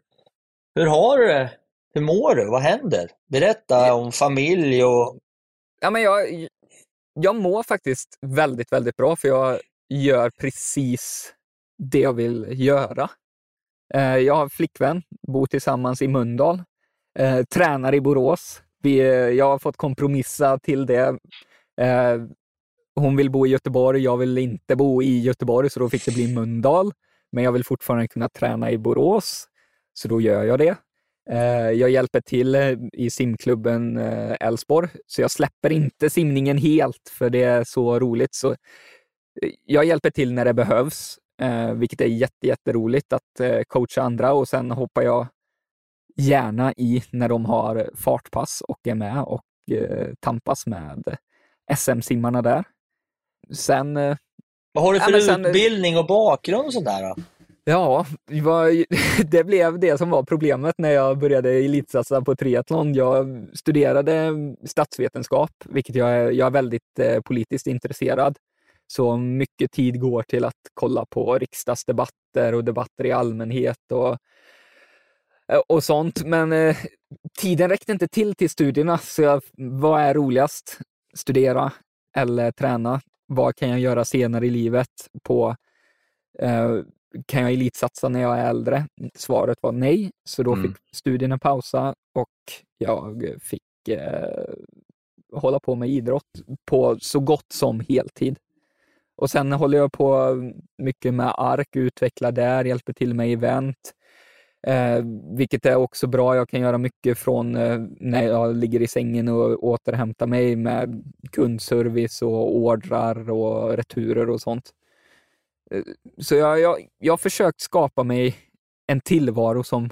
hur har du det? Hur mår du? Vad händer? Berätta om familj och... Ja, men jag, jag mår faktiskt väldigt, väldigt bra för jag gör precis det jag vill göra. Eh, Jag har flickvän, bor tillsammans i Mölndal, eh, tränar i Borås. Vi, eh, jag har fått kompromissa till det. Eh, Hon vill bo i Göteborg, jag vill inte bo i Göteborg, så då fick det bli Mölndal. Men jag vill fortfarande kunna träna i Borås, så då gör jag det. Eh, Jag hjälper till eh, i simklubben eh, Älvsborg, så jag släpper inte simningen helt, för det är så roligt. Så eh, jag hjälper till när det behövs, eh, vilket är jätte, jätteroligt att eh, coacha andra och sen hoppar jag gärna i när de har fartpass och är med och eh, tampas med SM-simmarna där. Sen eh, Vad har du för sen- utbildning och bakgrund och sådär då? Ja, (laughs) det blev det som var problemet när jag började elitsatsa på triathlon. Jag studerade statsvetenskap, vilket jag är, jag är väldigt eh, politiskt intresserad. Så mycket tid går till att kolla på riksdagsdebatter och debatter i allmänhet och, eh, och sånt. Men eh, tiden räckte inte till till studierna, så jag, vad är roligast? Studera eller träna? Vad kan jag göra senare i livet på eh, kan jag elitsatsa när jag är äldre? Svaret var nej, så då Mm. fick studierna pausa och jag fick eh, hålla på med idrott på så gott som heltid. Och sen håller jag på mycket med ARK, utvecklar där, hjälper till med event, eh, vilket är också bra. Jag kan göra mycket från eh, när jag ligger i sängen och återhämtar mig med kundservice och ordrar och returer och sånt. Eh, så jag, jag, jag har försökt skapa mig en tillvaro som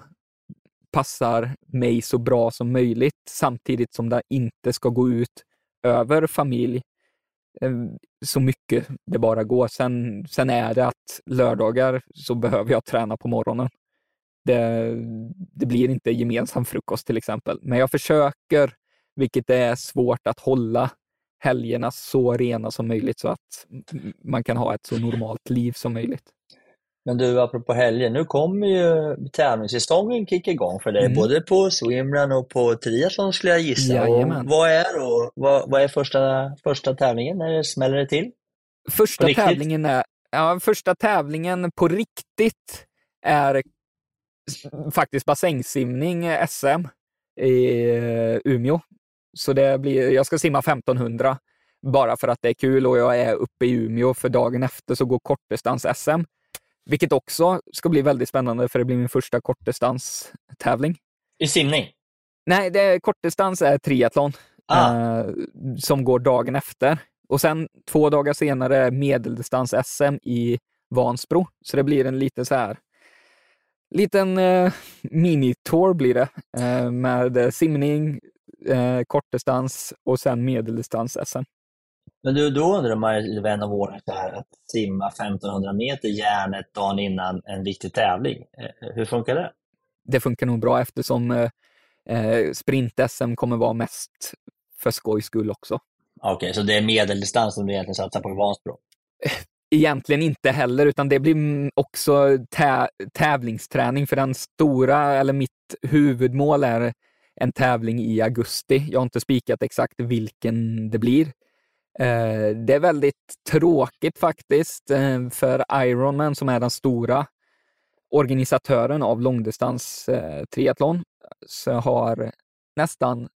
passar mig så bra som möjligt, samtidigt som det inte ska gå ut över familj eh, så mycket det bara går. Sen, sen är det att lördagar så behöver jag träna på morgonen. Det, det blir inte gemensam frukost till exempel, men jag försöker, vilket är svårt att hålla helgerna så rena som möjligt så att man kan ha ett så normalt liv som möjligt. Men du, apropå helger, nu kommer ju tävlingssäsongen kicka igång för dig, Mm. både på swimrun och på triathlon skulle jag gissa. Och vad är då, vad, vad är första, första tävlingen? När det smäller det till? Första tävlingen, är, ja, första tävlingen på riktigt är faktiskt bassängsimning eh, SM i eh, Umeå. Så det blir, jag ska simma 1500 bara för att det är kul och jag är uppe i Umeå för dagen efter så går kortdistans-SM. Vilket också ska bli väldigt spännande för det blir min första kortdistanstävling. I simning? Nej, det är, kortdistans är triathlon Ah. eh, som går dagen efter. Och sen två dagar senare medeldistans-SM i Vansbro. Så det blir en liten så här liten eh, minitour blir det eh, med eh, simning, eh, kortdistans och sen medeldistans-SM. Men du, då undrar man ju vän av ordning så här, att simma 1500 meter järnet dagen innan en viktig tävling. Eh, Hur funkar det? Det funkar nog bra eftersom eh, eh, sprint-SM kommer vara mest för skojs skull också. Okej, så det är medeldistans som du egentligen satsar på i Vansbro? Egentligen inte heller, utan det blir också tä- tävlingsträning för den stora, eller mitt huvudmål är en tävling i augusti. Jag har inte spikat exakt vilken det blir. Eh, det är väldigt tråkigt faktiskt eh, för Ironman som är den stora organisatören av långdistans eh, triathlon så har nästan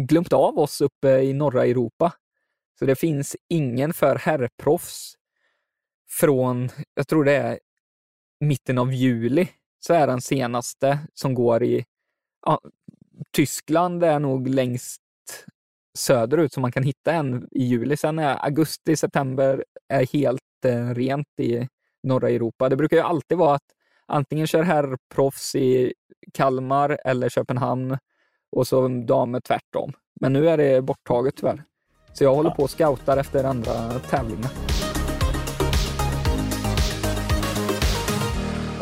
glömt av oss uppe i norra Europa. Så det finns ingen för herrproffs från, jag tror det är mitten av juli, så är den senaste som går i ja, Tyskland är nog längst söderut som man kan hitta en i juli. Sen är augusti, september är helt eh, rent i norra Europa. Det brukar ju alltid vara att antingen kör herrproffs i Kalmar eller Köpenhamn och så damer tvärtom. Men nu är det borttaget tyvärr. Så jag håller på och scoutar efter andra tävlingar.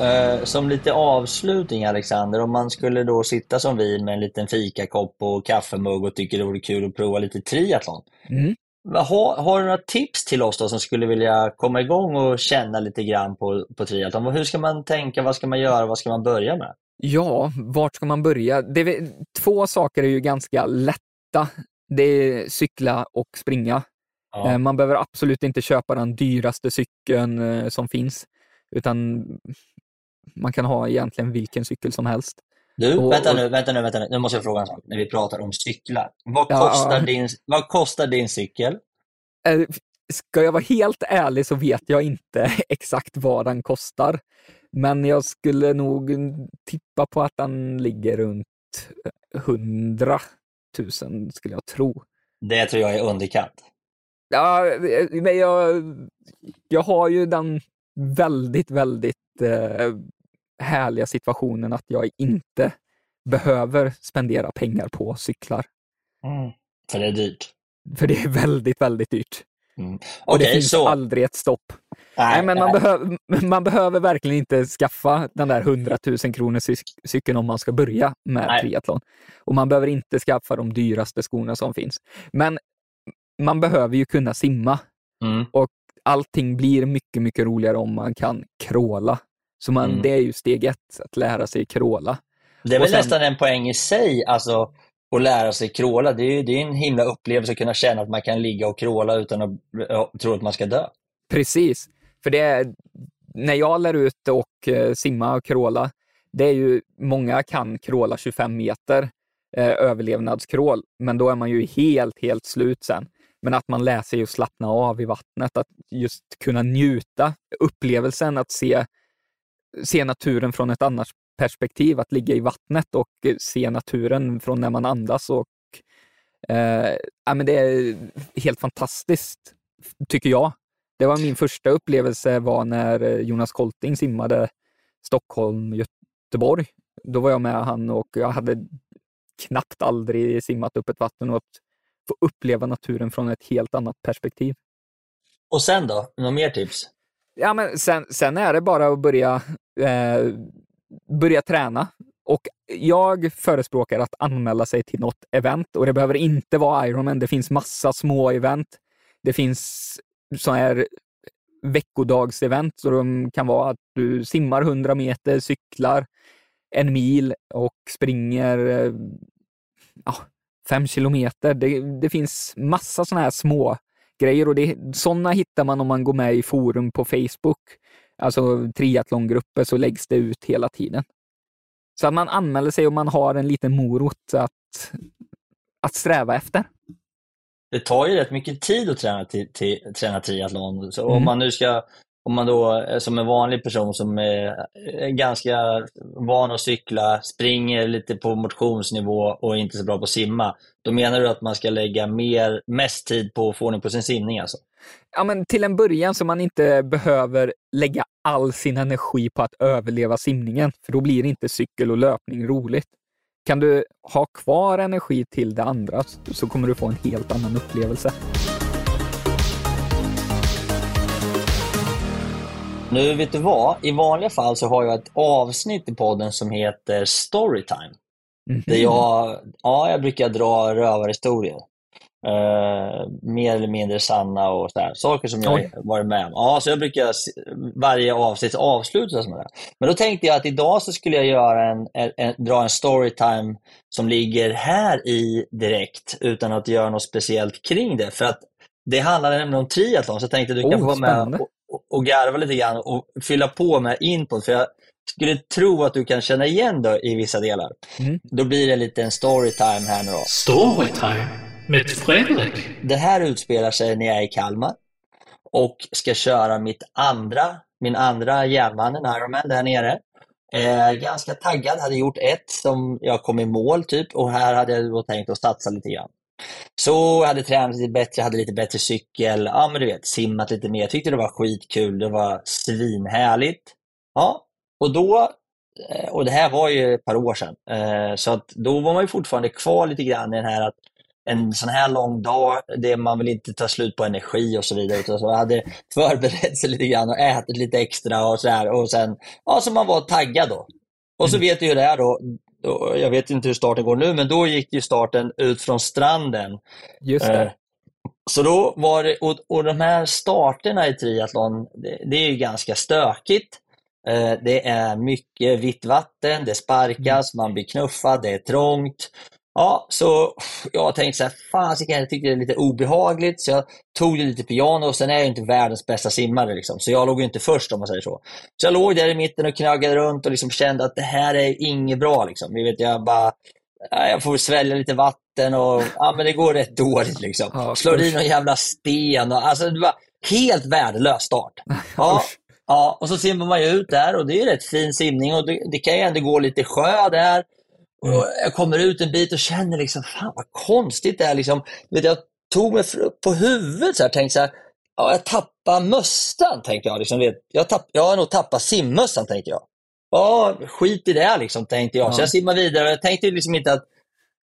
Eh, Som lite avslutning Alexander, om man skulle då sitta som vi med en liten fikakopp och kaffemugg och tycker det vore kul att prova lite triathlon. Mm. Har, har du några tips till oss då som skulle vilja komma igång och känna lite grann på, på triathlon? Hur ska man tänka? Vad ska man göra? Vad ska man börja med? Ja, vart ska man börja? Det, två saker är ju ganska lätta. Det är cykla och springa. Eh, Man behöver absolut inte köpa den dyraste cykeln eh, som finns, utan man kan ha egentligen vilken cykel som helst. Du, och- vänta nu, vänta nu, vänta nu. Nu måste jag fråga en sak. När vi pratar om cyklar. Vad, Ja, kostar. Din, vad kostar din cykel? Eh, Ska jag vara helt ärlig så vet jag inte (laughs) exakt vad den kostar. Men jag skulle nog tippa på att den ligger runt 100 000 skulle jag tro. Det tror jag är underkant. Ja, eh, men jag, jag har ju den väldigt, väldigt eh, härliga situationen att jag inte behöver spendera pengar på cyklar. För det är dyrt. För det är väldigt, väldigt dyrt. Mm. Och det finns så. aldrig ett stopp. Nej, men man, behöver, man behöver verkligen inte skaffa den där 100 000 kronors cyk- cykeln om man ska börja med Nej. triathlon. Och man behöver inte skaffa de dyraste skorna som finns. Men man behöver ju kunna simma. Mm. Allting blir mycket, mycket roligare om man kan kråla. Så man, Mm. det är ju steg ett, att lära sig kråla. Det är väl sen- nästan en poäng i sig, alltså att lära sig kråla. Det är det är en himla upplevelse att kunna känna att man kan ligga och kråla utan att tro att man ska dö. Precis, för det är, när jag lär ut och eh, simma och kråla, det är ju, många kan kråla 25 meter eh, överlevnadskrål, men då är man ju helt, helt slut sen. Men att man lär sig att slappna av i vattnet, att just kunna njuta upplevelsen, att se, se naturen från ett annat perspektiv, att ligga i vattnet och eh, se naturen från när man andas och eh, ja, men det är helt fantastiskt, tycker jag. Det var min första upplevelse var när eh, Jonas Kolting simmade Stockholm-Göteborg. Då var jag med han och jag hade knappt aldrig simmat upp ett vatten och få uppleva naturen från ett helt annat perspektiv. Och sen då? Några mer tips? Ja, men sen, sen är det bara att börja, eh, börja träna. Och jag förespråkar att anmäla sig till något event och det behöver inte vara Ironman. Det finns massa små event. Det finns så här veckodagsevent, så de kan vara att du simmar 100 meter, cyklar en mil och springer eh, ja, fem kilometer. Det, det finns massa sådana här små grejer och det, sådana hittar man om man går med i forum på Facebook. Alltså triathlongrupper så läggs det ut hela tiden. Så att man anmäler sig och man har en liten morot att, att sträva efter. Det tar ju rätt mycket tid att träna, träna triathlon. Så om Mm. man nu ska om man då eh, som en vanlig person som eh, är ganska van att cykla, springer lite på motionsnivå och inte så bra på att simma, då menar du att man ska lägga mer, mest tid på att få ordning på sin simning alltså? Ja, men till en början så man inte behöver lägga all sin energi på att överleva simningen, för då blir inte cykel och löpning roligt. Kan du ha kvar energi till det andra så kommer du få en helt annan upplevelse. Nu vet du vad, i vanliga fall så har jag ett avsnitt i podden som heter Storytime. Mm. Där jag, ja, jag brukar dra rövarhistorier. Uh, mer eller mindre sanna och så här, saker som jag Oj. varit med om. Ja, så jag brukar varje avsnitt avslutas med det. Men då tänkte jag att idag så skulle jag göra en, en, en, dra en storytime som ligger här i direkt utan att göra något speciellt kring det. För att det handlar nämligen om triathlon, så jag tänkte att du oh, kan få vara med och, och garva lite grann och fylla på med input. För jag skulle tro att du kan känna igen det i vissa delar. Mm. Då blir det lite en storytime här nu då. Storytime med Fredrik? Det här utspelar sig när jag är i Kalmar och ska köra mitt andra, min andra järnmannen Ironman där nere. Eh, ganska taggad, hade gjort ett som jag kom i mål typ och här hade jag då tänkt att satsa lite grann. Så jag hade tränat lite bättre, hade lite bättre cykel, ja men du vet, simmat lite mer. Tyckte det var skitkul, det var svinhärligt. Ja, och då, eh, och det här var ju ett par år sedan, eh, så att då var man ju fortfarande kvar lite grann i den här att en sån här lång dag, det man vill inte ta slut på energi och så vidare. Utan så jag hade förberett sig lite grann och ätit lite extra och så här. Och sen, ja, så man var taggad då. Och så mm. vet du ju det här då, jag vet inte hur starten går nu, men då gick ju starten ut från stranden. Just det. Eh, så då var det, och, och de här starterna i triathlon, det, det är ju ganska stökigt. Eh, det är mycket vitt vatten, det sparkas, mm. man blir knuffad, det är trångt. Ja, så jag tänkte så här, fan jag tyckte det är lite obehagligt, så jag tog det lite piano och sen är jag inte världens bästa simmare, liksom. så jag låg inte först om man säger så. Så jag låg där i mitten och knaggade runt och liksom kände att det här är inget bra. Liksom. Jag, vet, jag, bara, jag får svälja lite vatten och ja, men det går rätt dåligt. Liksom. Ja, Slår i någon jävla sten. Och, alltså, det var helt värdelös start. (laughs) Ja, ja, och så simmar man ut där och det är rätt fin simning och det, det kan ju ändå gå lite sjö där. Mm. jag kommer ut en bit och känner liksom, fan vad konstigt det är. Liksom, vet, jag tog mig på huvudet och tänkte så här, ja, jag tappar mössan, tänkte jag. Liksom, vet, jag, tapp, jag har nog tappat simmössan, tänkte jag. Ja, skit i det, liksom, tänkte jag. Ja. Så jag simmade vidare. Jag tänkte liksom inte att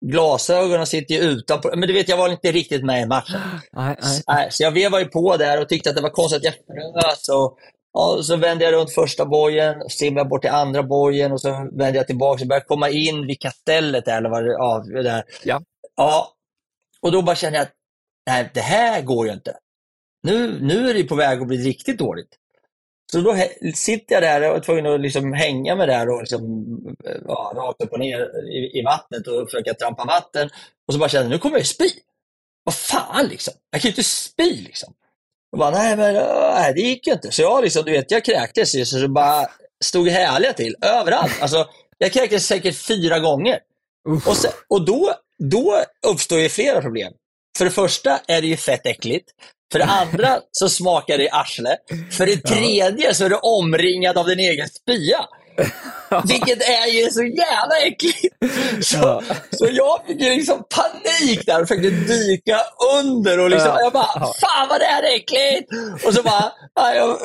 glasögonen sitter ju utanpå. Men du vet, jag var inte riktigt med i matchen. (gasps) Nej, nej. Så jag vevade på där och tyckte att det var konstigt att jag frös. Och, Ja, så vände jag runt första bojen, simmade bort till andra bojen och så vände jag tillbaka och började komma in vid kastellet där, eller vad det, ja, där. Ja. ja. Och då bara kände jag att nej, det här går ju inte. Nu, nu är det på väg att bli riktigt dåligt. Så då sitter jag där och är tvungen att liksom hänga mig där och liksom, ja, rakt upp och ner i, i, vattnet och försöka trampa vatten. Och så bara känner jag, nu kommer jag spy. Vad fan liksom? Jag kan ju inte spy liksom. Och bara, nej men nej, det gick ju inte. Så jag liksom, du vet, jag kräktes ju så det bara stod härliga till överallt. Alltså, jag kräktes säkert fyra gånger. Och, sen, och då, då uppstår ju flera problem. För det första är det ju fett äckligt. För det andra så smakar det arsle. För det (laughs) tredje så är du omringad av din egen spya. (laughs) Vilket är ju så jävla äckligt. (laughs) Så, ja. så jag fick ju liksom panik där och försökte dyka under och liksom, ja. jag bara, fan vad det här är äckligt! Och så bara,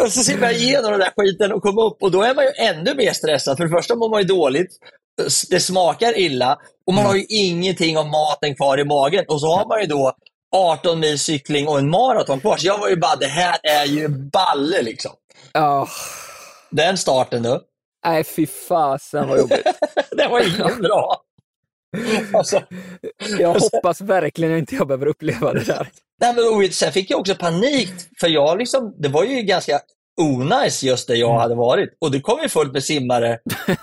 och så simmar jag igenom den där skiten och kom upp och då är man ju ännu mer stressad. För det första mår man ju dåligt, det smakar illa och man mm. har ju ingenting av maten kvar i magen. Och så har man ju då 18 mil cykling och en maraton kvar. Så jag var ju bara, det här är ju balle liksom. Oh. Den starten du. Nej, fy fasen vad jobbigt. (laughs) det var ingen bra. Alltså, jag hoppas verkligen inte jag behöver uppleva det där. Nej, men sen fick jag också panik, för jag liksom, det var ju ganska onajs just där jag mm. hade varit. Och det kom ju fullt med simmare (laughs)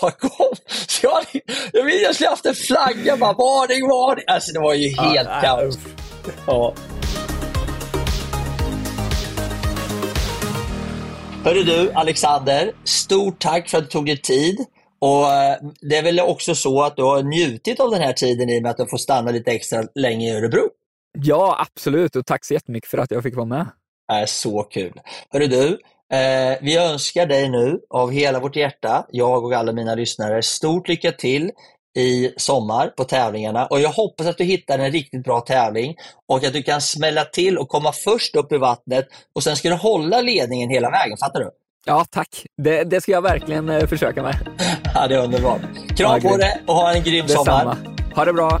bakom. Så jag, jag, jag skulle haft en flagga bara, varning, varning. Alltså det var ju helt ja, kaos. Ja. Hörru du, Alexander, stort tack för att du tog dig tid. Och eh, Det är väl också så att du har njutit av den här tiden i och med att du får stanna lite extra länge i Örebro? Ja, absolut. Och tack så jättemycket för att jag fick vara med. är så kul. Hörru du, eh, vi önskar dig nu av hela vårt hjärta, jag och alla mina lyssnare, stort lycka till i sommar på tävlingarna och jag hoppas att du hittar en riktigt bra tävling och att du kan smälla till och komma först upp i vattnet och sen ska du hålla ledningen hela vägen, fattar du? Ja, tack. Det, det ska jag verkligen eh, försöka med. (laughs) Ja, det är underbart. Kram Ja, på dig och ha en grym sommar. Detsamma. Ha det bra.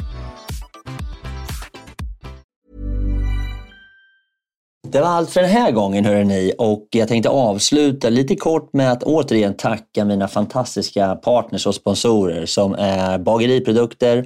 Det var allt för den här gången hörrni. Och jag tänkte avsluta lite kort med att återigen tacka mina fantastiska partners och sponsorer som är Bageriprodukter,